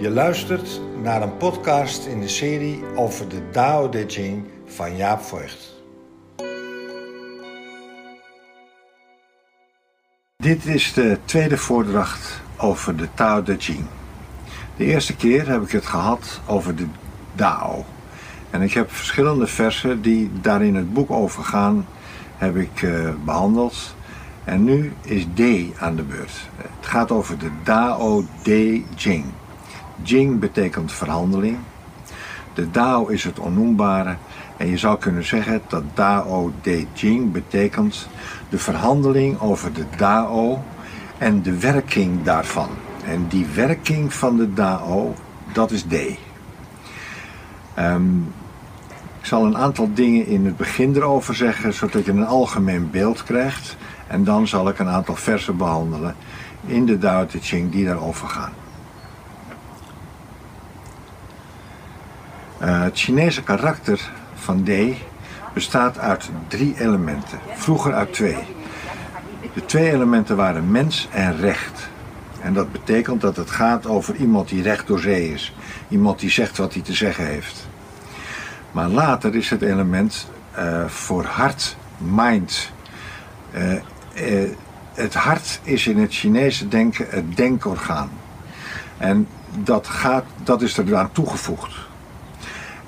Je luistert naar een podcast in de serie over de Tao Te Ching van Jaap Voigt. Dit is de tweede voordracht over de Tao Te Ching. De eerste keer heb ik het gehad over de Dao. En ik heb verschillende versen die daar in het boek over gaan, heb ik uh, behandeld. En nu is D aan de beurt. Het gaat over de Dao De Jing. Jing betekent verhandeling. De Dao is het onnoembare. En je zou kunnen zeggen dat Dao De Jing betekent de verhandeling over de Dao en de werking daarvan. En die werking van de Dao, dat is D. Um, ik zal een aantal dingen in het begin erover zeggen, zodat je een algemeen beeld krijgt. En dan zal ik een aantal versen behandelen in de Tao Te Ching die daarover gaan. Uh, het Chinese karakter van D bestaat uit drie elementen, vroeger uit twee. De twee elementen waren mens en recht. En dat betekent dat het gaat over iemand die recht door zee is. Iemand die zegt wat hij te zeggen heeft. Maar later is het element uh, voor hart, mind. Uh, het hart is in het Chinese denken het denkorgaan. En dat, gaat, dat is er aan toegevoegd.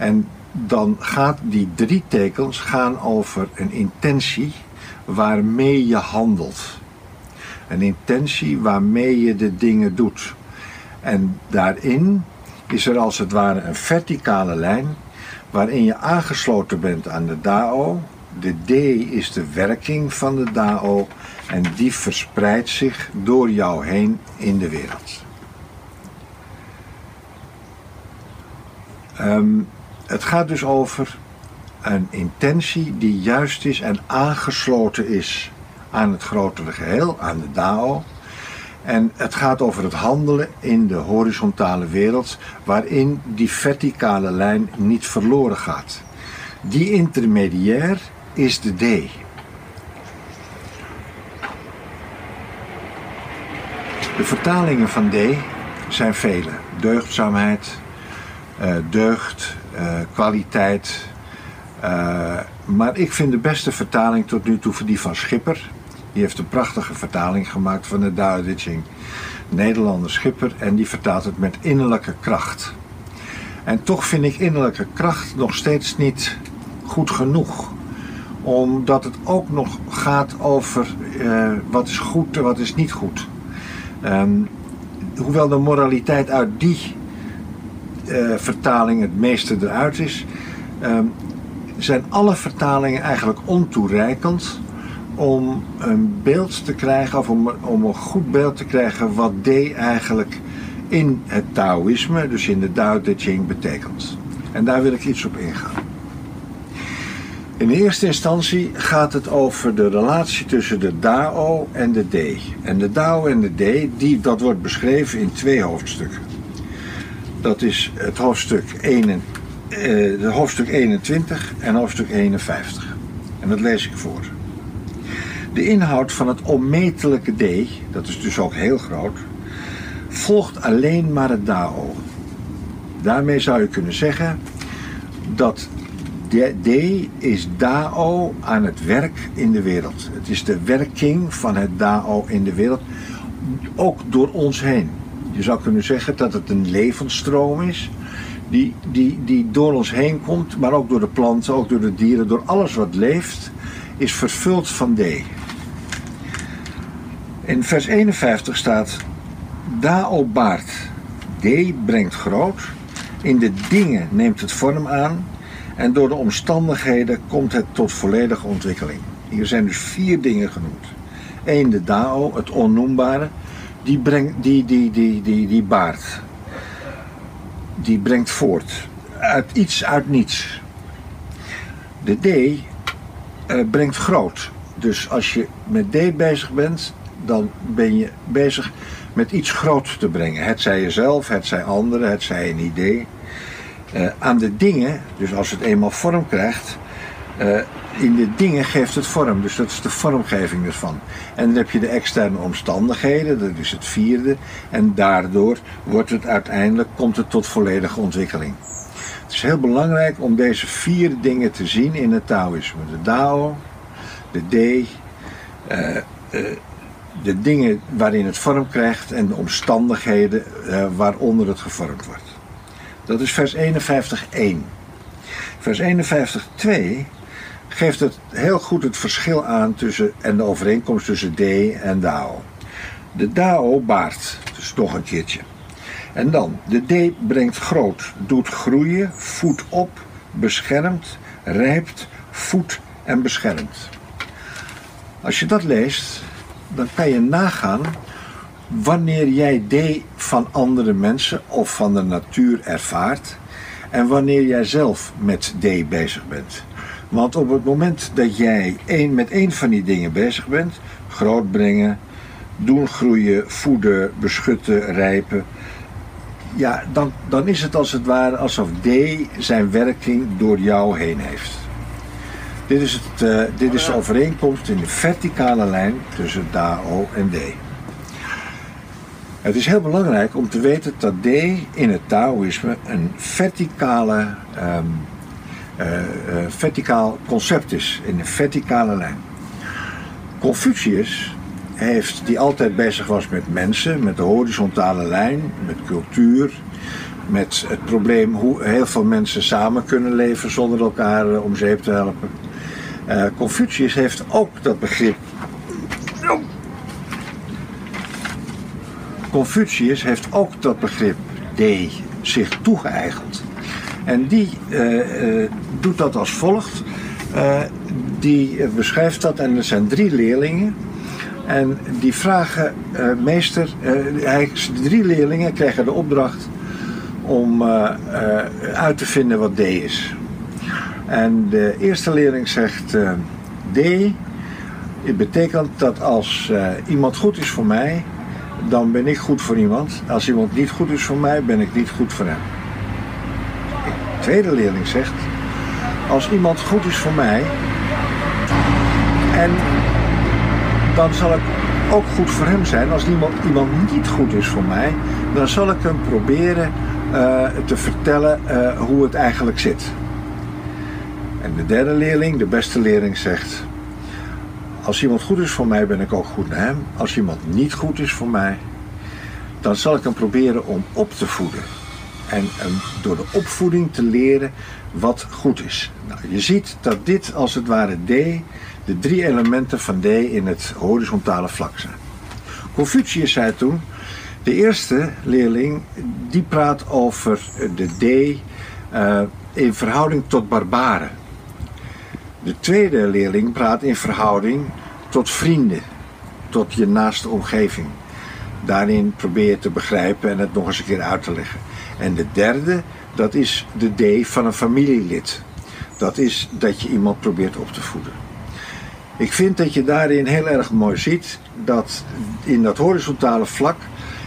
En dan gaat die drie tekens gaan over een intentie waarmee je handelt. Een intentie waarmee je de dingen doet. En daarin is er als het ware een verticale lijn waarin je aangesloten bent aan de DAO. De D is de werking van de DAO en die verspreidt zich door jou heen in de wereld. Um, het gaat dus over een intentie die juist is en aangesloten is aan het grotere geheel, aan de DAO. En het gaat over het handelen in de horizontale wereld, waarin die verticale lijn niet verloren gaat. Die intermediair is de D. De vertalingen van D zijn vele. Deugdzaamheid, uh, deugd, kwaliteit. Uh, maar ik vind de beste vertaling tot nu toe die van Schipper. Die heeft een prachtige vertaling gemaakt van de Ching. Nederlander Schipper en die vertaalt het met innerlijke kracht. En toch vind ik innerlijke kracht nog steeds niet goed genoeg. Omdat het ook nog gaat over uh, wat is goed en wat is niet goed. Um, hoewel de moraliteit uit die vertaling het meeste eruit is, um, zijn alle vertalingen eigenlijk ontoereikend om een beeld te krijgen, of om, om een goed beeld te krijgen wat D eigenlijk in het Taoïsme, dus in de Tao Te Ching, betekent. En daar wil ik iets op ingaan. In eerste instantie gaat het over de relatie tussen de Dao en de D. En de Dao en de D, die, dat wordt beschreven in twee hoofdstukken. Dat is het hoofdstuk, 1, eh, hoofdstuk 21 en hoofdstuk 51. En dat lees ik voor. De inhoud van het onmetelijke D, dat is dus ook heel groot, volgt alleen maar het Dao. Daarmee zou je kunnen zeggen dat D is Dao aan het werk in de wereld. Het is de werking van het Dao in de wereld, ook door ons heen. Je zou kunnen zeggen dat het een levensstroom is, die, die, die door ons heen komt, maar ook door de planten, ook door de dieren, door alles wat leeft, is vervuld van D. In vers 51 staat: Dao baart, D brengt groot, in de dingen neemt het vorm aan en door de omstandigheden komt het tot volledige ontwikkeling. Hier zijn dus vier dingen genoemd. Eén, de Dao, het onnoembare, die, brengt, die, die, die, die, die baart. Die brengt voort. Uit iets uit niets. De D uh, brengt groot. Dus als je met D bezig bent, dan ben je bezig met iets groots te brengen. Het zij jezelf, het zij anderen, het zij een idee. Uh, aan de dingen, dus als het eenmaal vorm krijgt, uh, in de dingen geeft het vorm, dus dat is de vormgeving ervan. En dan heb je de externe omstandigheden, dat is het vierde. En daardoor wordt het uiteindelijk, komt het tot volledige ontwikkeling. Het is heel belangrijk om deze vier dingen te zien in het Taoïsme. De Dao, de D, uh, uh, de dingen waarin het vorm krijgt en de omstandigheden uh, waaronder het gevormd wordt. Dat is vers 51.1. Vers 51.2 geeft het heel goed het verschil aan tussen, en de overeenkomst tussen D en Dao. De Dao baart, dus nog een keertje. En dan, de D brengt groot, doet groeien, voedt op, beschermt, rijpt, voedt en beschermt. Als je dat leest, dan kan je nagaan wanneer jij D van andere mensen of van de natuur ervaart en wanneer jij zelf met D bezig bent. Want op het moment dat jij met één van die dingen bezig bent, grootbrengen, doen groeien, voeden, beschutten, rijpen, ja, dan, dan is het als het ware alsof D zijn werking door jou heen heeft. Dit is, het, uh, dit is de overeenkomst in de verticale lijn tussen DAO en D. Het is heel belangrijk om te weten dat D in het Taoïsme een verticale, uh, verticaal concept is, in een verticale lijn. Confucius heeft, die altijd bezig was met mensen, met de horizontale lijn, met cultuur, met het probleem hoe heel veel mensen samen kunnen leven zonder elkaar om zeep te helpen. Confucius heeft ook dat begrip. Confucius heeft ook dat begrip D zich toegeëigend. En die doet dat als volgt. die beschrijft dat en er zijn drie leerlingen. En die vragen, meester, hij, de drie leerlingen krijgen de opdracht om uit te vinden wat D is. En de eerste leerling zegt uh, D. Het betekent dat als uh, iemand goed is voor mij, dan ben ik goed voor iemand. Als iemand niet goed is voor mij, ben ik niet goed voor hem. De tweede leerling zegt, als iemand goed is voor mij, en dan zal ik ook goed voor hem zijn. Als iemand, iemand niet goed is voor mij, dan zal ik hem proberen uh, te vertellen hoe het eigenlijk zit. En de derde leerling, de beste leerling, zegt: Als iemand goed is voor mij, ben ik ook goed naar hem. Als iemand niet goed is voor mij, dan zal ik hem proberen om op te voeden. En door de opvoeding te leren wat goed is. Nou, je ziet dat dit als het ware D, de drie elementen van D in het horizontale vlak zijn. Confucius zei toen: de eerste leerling die praat over de D uh, in verhouding tot barbaren. De tweede leerling praat in verhouding tot vrienden, tot je naaste omgeving. Daarin probeer je te begrijpen en het nog eens een keer uit te leggen. En de derde, dat is de D van een familielid. Dat is dat je iemand probeert op te voeden. Ik vind dat je daarin heel erg mooi ziet dat in dat horizontale vlak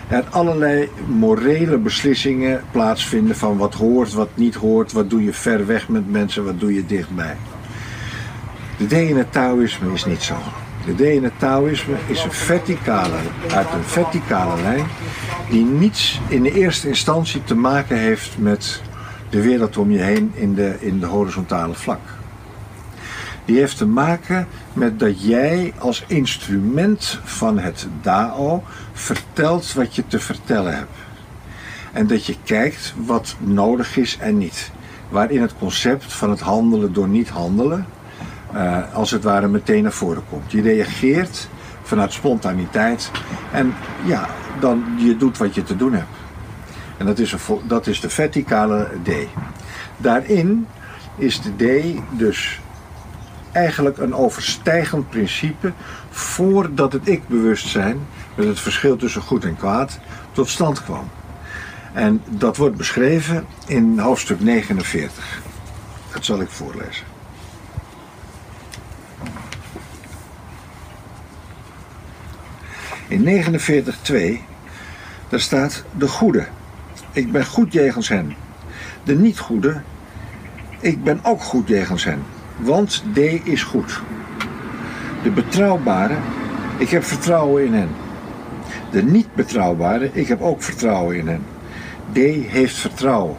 er allerlei morele beslissingen plaatsvinden van wat hoort, wat niet hoort, wat doe je ver weg met mensen, wat doe je dichtbij. De D in het Taoïsme is niet zo. De D in het Taoïsme is een verticale, uit een verticale lijn die niets in de eerste instantie te maken heeft met de wereld om je heen in de, in de horizontale vlak. Die heeft te maken met dat jij als instrument van het Dao vertelt wat je te vertellen hebt. En dat je kijkt wat nodig is en niet. Waarin het concept van het handelen door niet handelen uh, als het ware meteen naar voren komt. Je reageert vanuit spontaniteit en ja, dan je doet wat je te doen hebt. En dat is, een, dat is de verticale D. Daarin is de D dus eigenlijk een overstijgend principe voordat het ik-bewustzijn, met het verschil tussen goed en kwaad, tot stand kwam. En dat wordt beschreven in hoofdstuk 49. Dat zal ik voorlezen. In 49.2, daar staat de goede. Ik ben goed jegens hen. De niet goede, ik ben ook goed jegens hen. want D is goed. De betrouwbare, ik heb vertrouwen in hen. De niet betrouwbare, ik heb ook vertrouwen in hen. D heeft vertrouwen.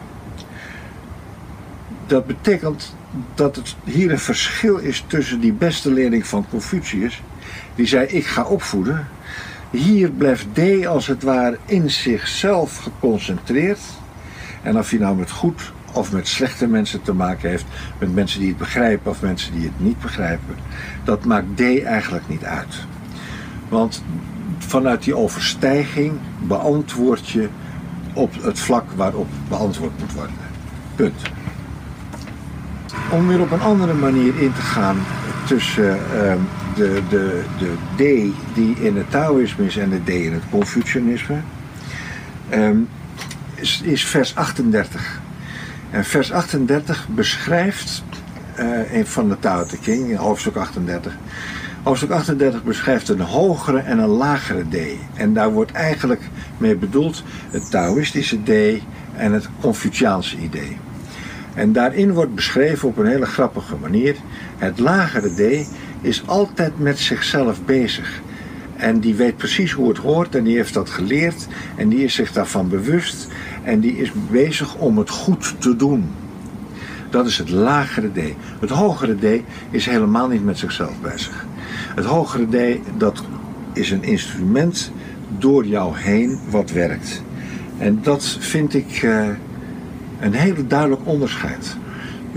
Dat betekent dat het hier een verschil is tussen die beste leerling van Confucius, die zei ik ga opvoeden. Hier blijft D als het ware in zichzelf geconcentreerd. En of hij nou met goed of met slechte mensen te maken heeft, met mensen die het begrijpen of mensen die het niet begrijpen, dat maakt D eigenlijk niet uit. Want vanuit die overstijging beantwoord je op het vlak waarop beantwoord moet worden. Punt. Om weer op een andere manier in te gaan tussen uh, de, de, de D die in het Taoïsme is en de D in het Confucianisme, um, is, is vers 38. En vers 38 beschrijft, uh, van de Tao Te King, in hoofdstuk 38, Hoofdstuk 38 beschrijft een hogere en een lagere D. En daar wordt eigenlijk mee bedoeld het Taoïstische D en het Confuciaanse idee. En daarin wordt beschreven op een hele grappige manier: het lagere D is altijd met zichzelf bezig. En die weet precies hoe het hoort en die heeft dat geleerd en die is zich daarvan bewust en die is bezig om het goed te doen. Dat is het lagere D. Het hogere D is helemaal niet met zichzelf bezig. Het hogere D, dat is een instrument door jou heen wat werkt. En dat vind ik uh, een hele duidelijk onderscheid.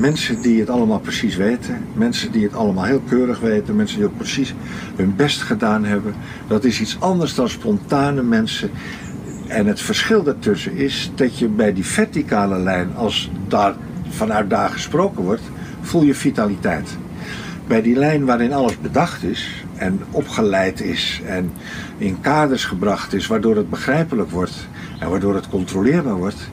Mensen die het allemaal precies weten, mensen die het allemaal heel keurig weten, mensen die ook precies hun best gedaan hebben, dat is iets anders dan spontane mensen. En het verschil daartussen is dat je bij die verticale lijn, als daar vanuit daar gesproken wordt, voel je vitaliteit. Bij die lijn waarin alles bedacht is en opgeleid is en in kaders gebracht is, waardoor het begrijpelijk wordt en waardoor het controleerbaar wordt,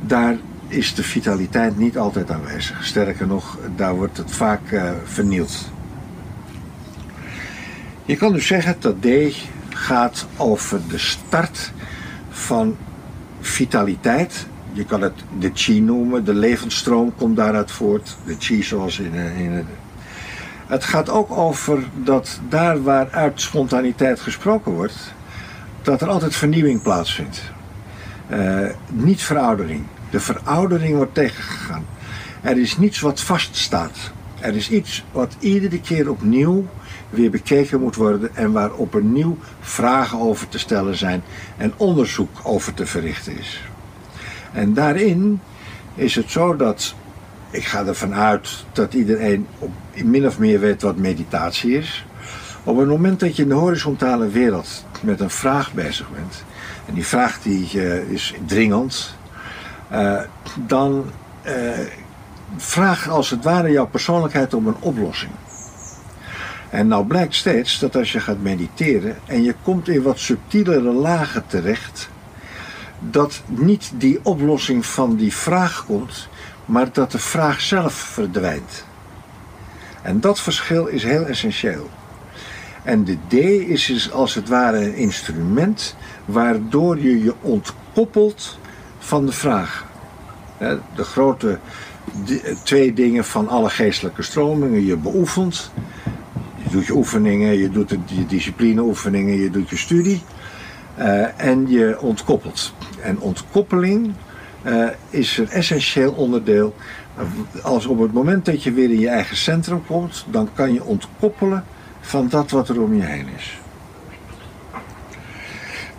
daar is de vitaliteit niet altijd aanwezig. Sterker nog, daar wordt het vaak uh, vernield. Je kan dus zeggen dat D gaat over de start van vitaliteit je kan het de chi noemen, de levensstroom komt daaruit voort. De chi zoals in, eh, in het. Het gaat ook over dat daar waar uit spontaniteit gesproken wordt, dat er altijd vernieuwing plaatsvindt. Uh, niet veroudering. De veroudering wordt tegengegaan. Er is niets wat vaststaat. Er is iets wat iedere keer opnieuw weer bekeken moet worden en waar opnieuw vragen over te stellen zijn en onderzoek over te verrichten is. En daarin is het zo dat, ik ga ervan uit dat iedereen op, min of meer weet wat meditatie is. Op het moment dat je in de horizontale wereld met een vraag bezig bent, en die vraag die, uh, is dringend, dan uh, vraag als het ware jouw persoonlijkheid om een oplossing. En nou blijkt steeds dat als je gaat mediteren en je komt in wat subtielere lagen terecht, dat niet die oplossing van die vraag komt, maar dat de vraag zelf verdwijnt. En dat verschil is heel essentieel. En de D is dus als het ware een instrument waardoor je je ontkoppelt van de vraag. De grote twee dingen van alle geestelijke stromingen. Je beoefent, je doet je oefeningen, je doet je disciplineoefeningen, je doet je studie. Uh, en je ontkoppelt. En ontkoppeling uh, is een essentieel onderdeel. Als op het moment dat je weer in je eigen centrum komt, dan kan je ontkoppelen van dat wat er om je heen is.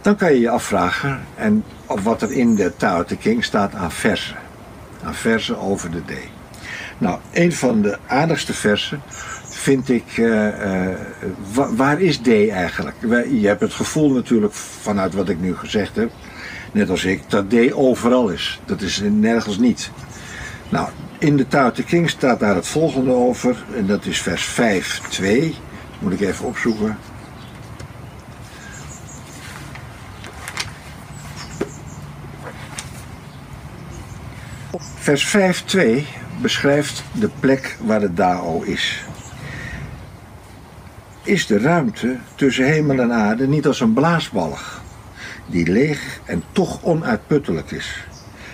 Dan kan je je afvragen en of wat er in de Tao Te King staat aan versen. Aan versen over de D. Nou, een van de aardigste versen vind ik, uh, uh, waar is D eigenlijk? Je hebt het gevoel natuurlijk vanuit wat ik nu gezegd heb, net als ik, dat D overal is. Dat is nergens niet. Nou, in de Tao Te King staat daar het volgende over, en dat is vers 5, 2. Moet ik even opzoeken. Vers 5.2 beschrijft de plek waar de Dao is is de ruimte tussen hemel en aarde niet als een blaasbalg, die leeg en toch onuitputtelijk is,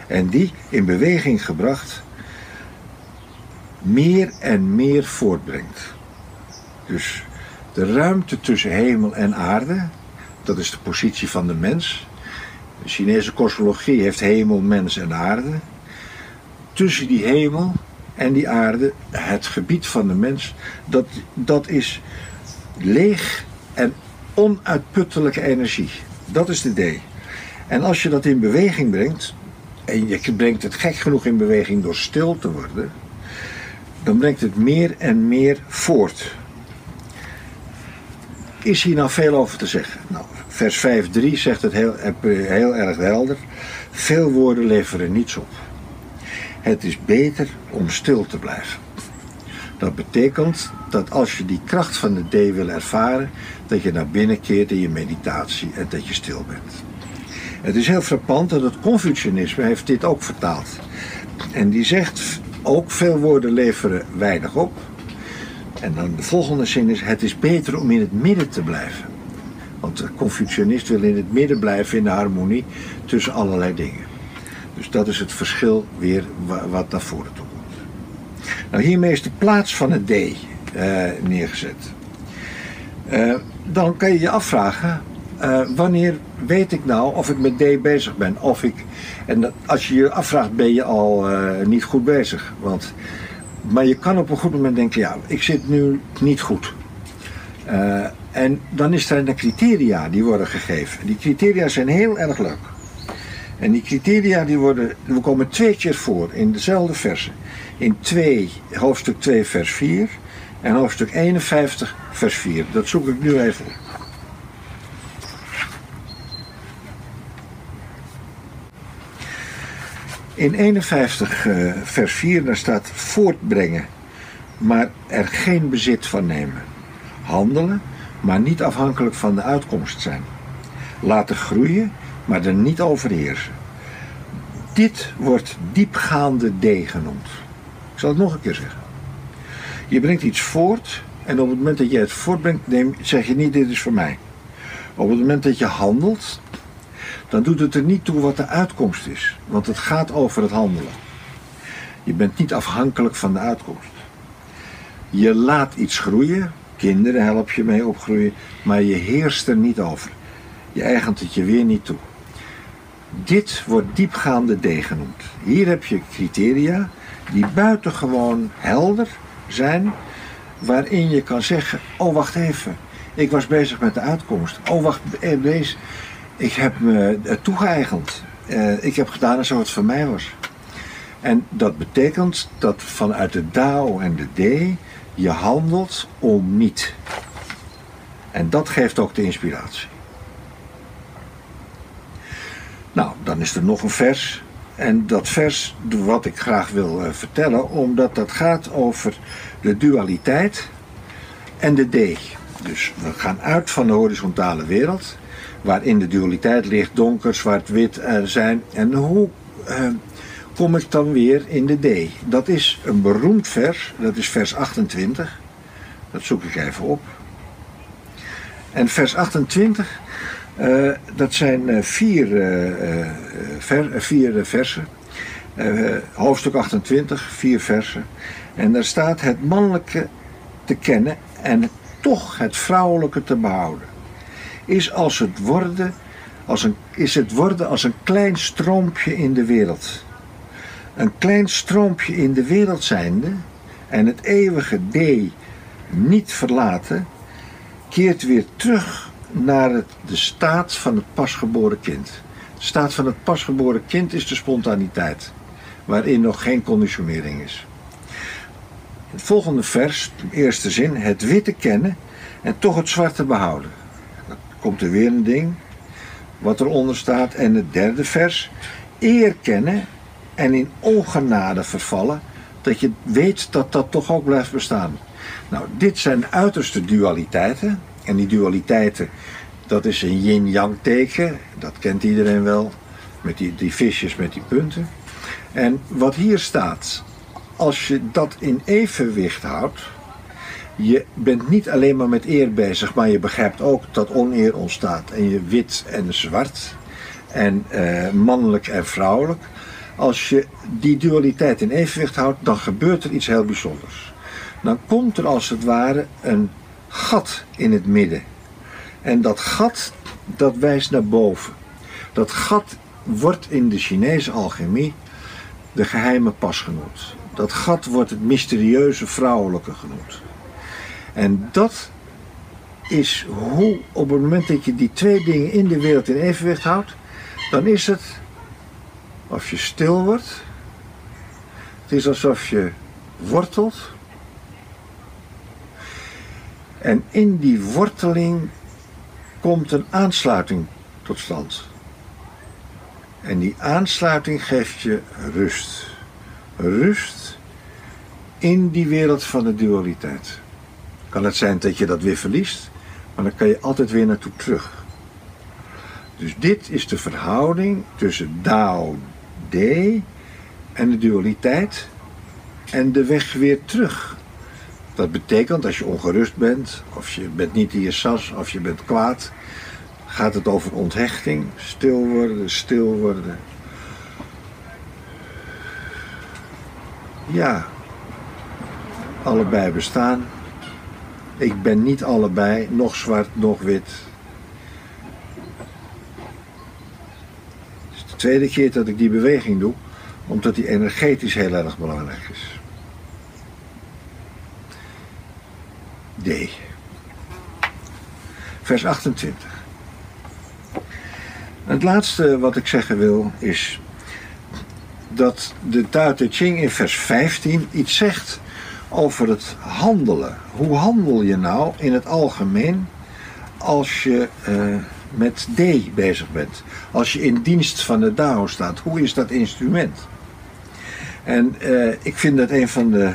en die, in beweging gebracht, meer en meer voortbrengt. Dus de ruimte tussen hemel en aarde, dat is de positie van de mens. De Chinese kosmologie heeft hemel, mens en aarde. Tussen die hemel en die aarde, het gebied van de mens, dat, dat is leeg en onuitputtelijke energie. Dat is de D. En als je dat in beweging brengt, en je brengt het gek genoeg in beweging door stil te worden, dan brengt het meer en meer voort. Is hier nou veel over te zeggen? Nou, vers 5.3 zegt het heel, heel erg helder. Veel woorden leveren niets op. Het is beter om stil te blijven. Dat betekent dat als je die kracht van de D wil ervaren, dat je naar binnen keert in je meditatie en dat je stil bent. Het is heel frappant dat het Confucianisme heeft dit ook vertaald. En die zegt ook veel woorden leveren weinig op. En dan de volgende zin is: het is beter om in het midden te blijven. Want de Confucianist wil in het midden blijven in de harmonie tussen allerlei dingen. Dus dat is het verschil weer wat naar voren toe komt. Nou, hiermee is de plaats van het D uh, neergezet. Uh, dan kan je je afvragen, uh, wanneer weet ik nou of ik met D bezig ben? Of ik, en dat, als je je afvraagt, ben je al niet goed bezig. Want, maar je kan op een goed moment denken, ja, ik zit nu niet goed. en dan is er een criteria die worden gegeven. Die criteria zijn heel erg leuk. En die criteria die worden, we komen twee keer voor in dezelfde versen. In 2, hoofdstuk 2 vers 4 en hoofdstuk 51 vers 4. Dat zoek ik nu even. In 51 uh, vers 4 daar staat voortbrengen, maar er geen bezit van nemen. Handelen, maar niet afhankelijk van de uitkomst zijn. Laten groeien, maar er niet overheersen. Dit wordt diepgaande D genoemd. Ik zal het nog een keer zeggen. Je brengt iets voort en op het moment dat je het voortbrengt, zeg je niet dit is voor mij. Op het moment dat je handelt, dan doet het er niet toe wat de uitkomst is. Want het gaat over het handelen. Je bent niet afhankelijk van de uitkomst. Je laat iets groeien, kinderen help je mee opgroeien, maar je heerst er niet over. Je eigent het je weer niet toe. Dit wordt diepgaande D genoemd. Hier heb je criteria die buitengewoon helder zijn, waarin je kan zeggen: Oh, wacht even, ik was bezig met de uitkomst. Oh, wacht, deze, ik heb me toegeëigend. Uh, ik heb gedaan alsof het voor mij was. En dat betekent dat vanuit de DAO en de D je handelt om niet. En dat geeft ook de inspiratie. Nou, dan is er nog een vers. En dat vers wat ik graag wil uh, vertellen, omdat dat gaat over de dualiteit en de D. Dus we gaan uit van de horizontale wereld, waarin de dualiteit ligt, donker, zwart, wit uh, zijn. En hoe uh, kom ik dan weer in de D? Dat is een beroemd vers, dat is vers 28. Dat zoek ik even op. En vers 28 uh, dat zijn uh, vier, ver, vier versen. hoofdstuk 28, vier versen. En daar staat het mannelijke te kennen en toch het vrouwelijke te behouden. Is, als het worden, als een, is het worden als een klein stroompje in de wereld. Een klein stroompje in de wereld zijnde en het eeuwige D niet verlaten, keert weer terug naar de staat van het pasgeboren kind. De staat van het pasgeboren kind is de spontaniteit, waarin nog geen conditionering is. Het volgende vers, de eerste zin, het witte kennen en toch het zwarte behouden. Dan komt er weer een ding wat eronder staat. En het derde vers, eer kennen en in ongenade vervallen, dat je weet dat dat toch ook blijft bestaan. Nou, dit zijn uiterste dualiteiten en die dualiteiten, dat is een yin-yang teken. Dat kent iedereen wel. Met die, die visjes met die punten. En wat hier staat, als je dat in evenwicht houdt, je bent niet alleen maar met eer bezig, maar je begrijpt ook dat oneer ontstaat. En je wit en zwart, en eh, mannelijk en vrouwelijk. als je die dualiteit in evenwicht houdt, dan gebeurt er iets heel bijzonders. Dan komt er als het ware een gat in het midden. En dat gat, dat wijst naar boven. Dat gat wordt in de Chinese alchemie de geheime pas genoemd. Dat gat wordt het mysterieuze vrouwelijke genoemd. En dat is hoe op het moment dat je die twee dingen in de wereld in evenwicht houdt, dan is het of je stil wordt. Het is alsof je wortelt. En in die worteling komt een aansluiting tot stand. En die aansluiting geeft je rust. Rust in die wereld van de dualiteit. Kan het zijn dat je dat weer verliest, maar dan kan je altijd weer naartoe terug. Dus dit is de verhouding tussen Dao D en de dualiteit en de weg weer terug. Dat betekent als je ongerust bent, of je bent niet in je sas, of je bent kwaad, gaat het over onthechting, stil worden, stil worden. Ja, allebei bestaan. Ik ben niet allebei, nog zwart, nog wit. Het is de tweede keer dat ik die beweging doe, omdat die energetisch heel erg belangrijk is. D. Vers 28. Het laatste wat ik zeggen wil is dat de Tao Te Ching in vers 15 iets zegt over het handelen. Hoe handel je nou in het algemeen als je uh, met D bezig bent? Als je in dienst van de Dao staat, hoe is dat instrument? En uh, ik vind dat een van de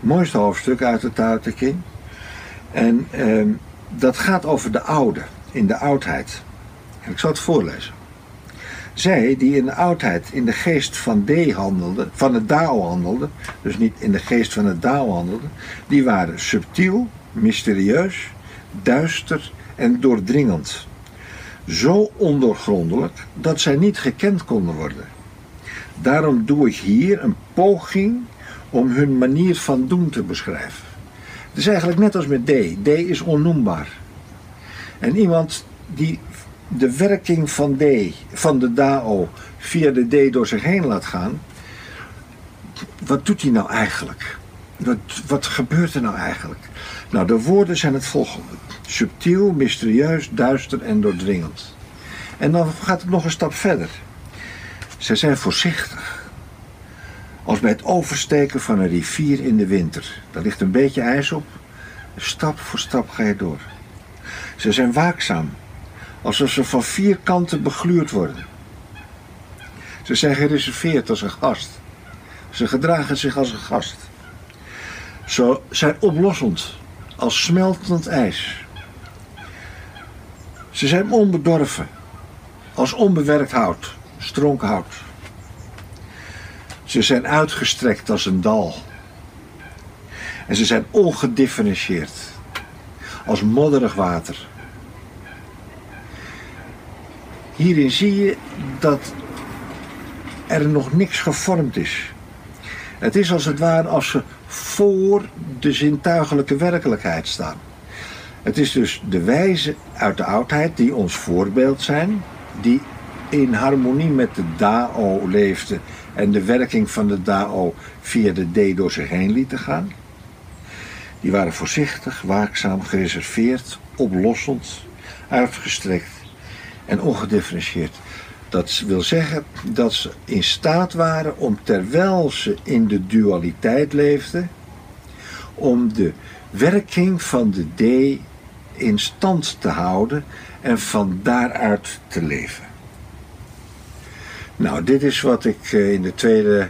mooiste hoofdstukken uit de Tao Te Ching. En uh, dat gaat over de oude, in de oudheid. En ik zal het voorlezen. Zij die in de oudheid in de geest van D handelden, van het Dao handelden, dus niet in de geest van het Dao handelden, die waren subtiel, mysterieus, duister en doordringend. Zo ondoorgrondelijk dat zij niet gekend konden worden. Daarom doe ik hier een poging om hun manier van doen te beschrijven. Is eigenlijk net als met D. D is onnoembaar. En iemand die de werking van D, van de DAO, via de D door zich heen laat gaan, wat doet hij nou eigenlijk? Wat, wat gebeurt er nou eigenlijk? Nou, de woorden zijn het volgende: subtiel, mysterieus, duister en doordringend. En dan gaat het nog een stap verder. Ze zijn voorzichtig. Als bij het oversteken van een rivier in de winter. Daar ligt een beetje ijs op. Stap voor stap ga je door. Ze zijn waakzaam alsof ze van vier kanten begluurd worden. Ze zijn gereserveerd als een gast. Ze gedragen zich als een gast. Ze zijn oplossend, als smeltend ijs. Ze zijn onbedorven, als onbewerkt hout, stronkhout. Ze zijn uitgestrekt als een dal. En ze zijn ongedifferentieerd, als modderig water. Hierin zie je dat er nog niks gevormd is. Het is als het ware als ze voor de zintuigelijke werkelijkheid staan. Het is dus de wijze uit de oudheid die ons voorbeeld zijn, die in harmonie met de Dao leefde en de werking van de Dao via de D door zich heen lieten gaan. Die waren voorzichtig, waakzaam, gereserveerd, oplossend, uitgestrekt en ongedifferentieerd. Dat wil zeggen dat ze in staat waren om terwijl ze in de dualiteit leefden, om de werking van de D in stand te houden en van daaruit te leven. Nou, dit is wat ik eh, in de tweede,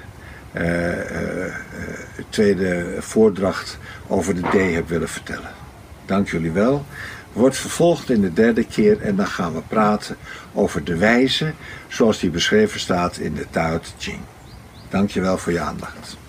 uh, uh, tweede voordracht over de D heb willen vertellen. Dank jullie wel wordt vervolgd in de derde keer en dan gaan we praten over de wijze zoals die beschreven staat in de Tao Te Ching. Dankjewel voor je aandacht.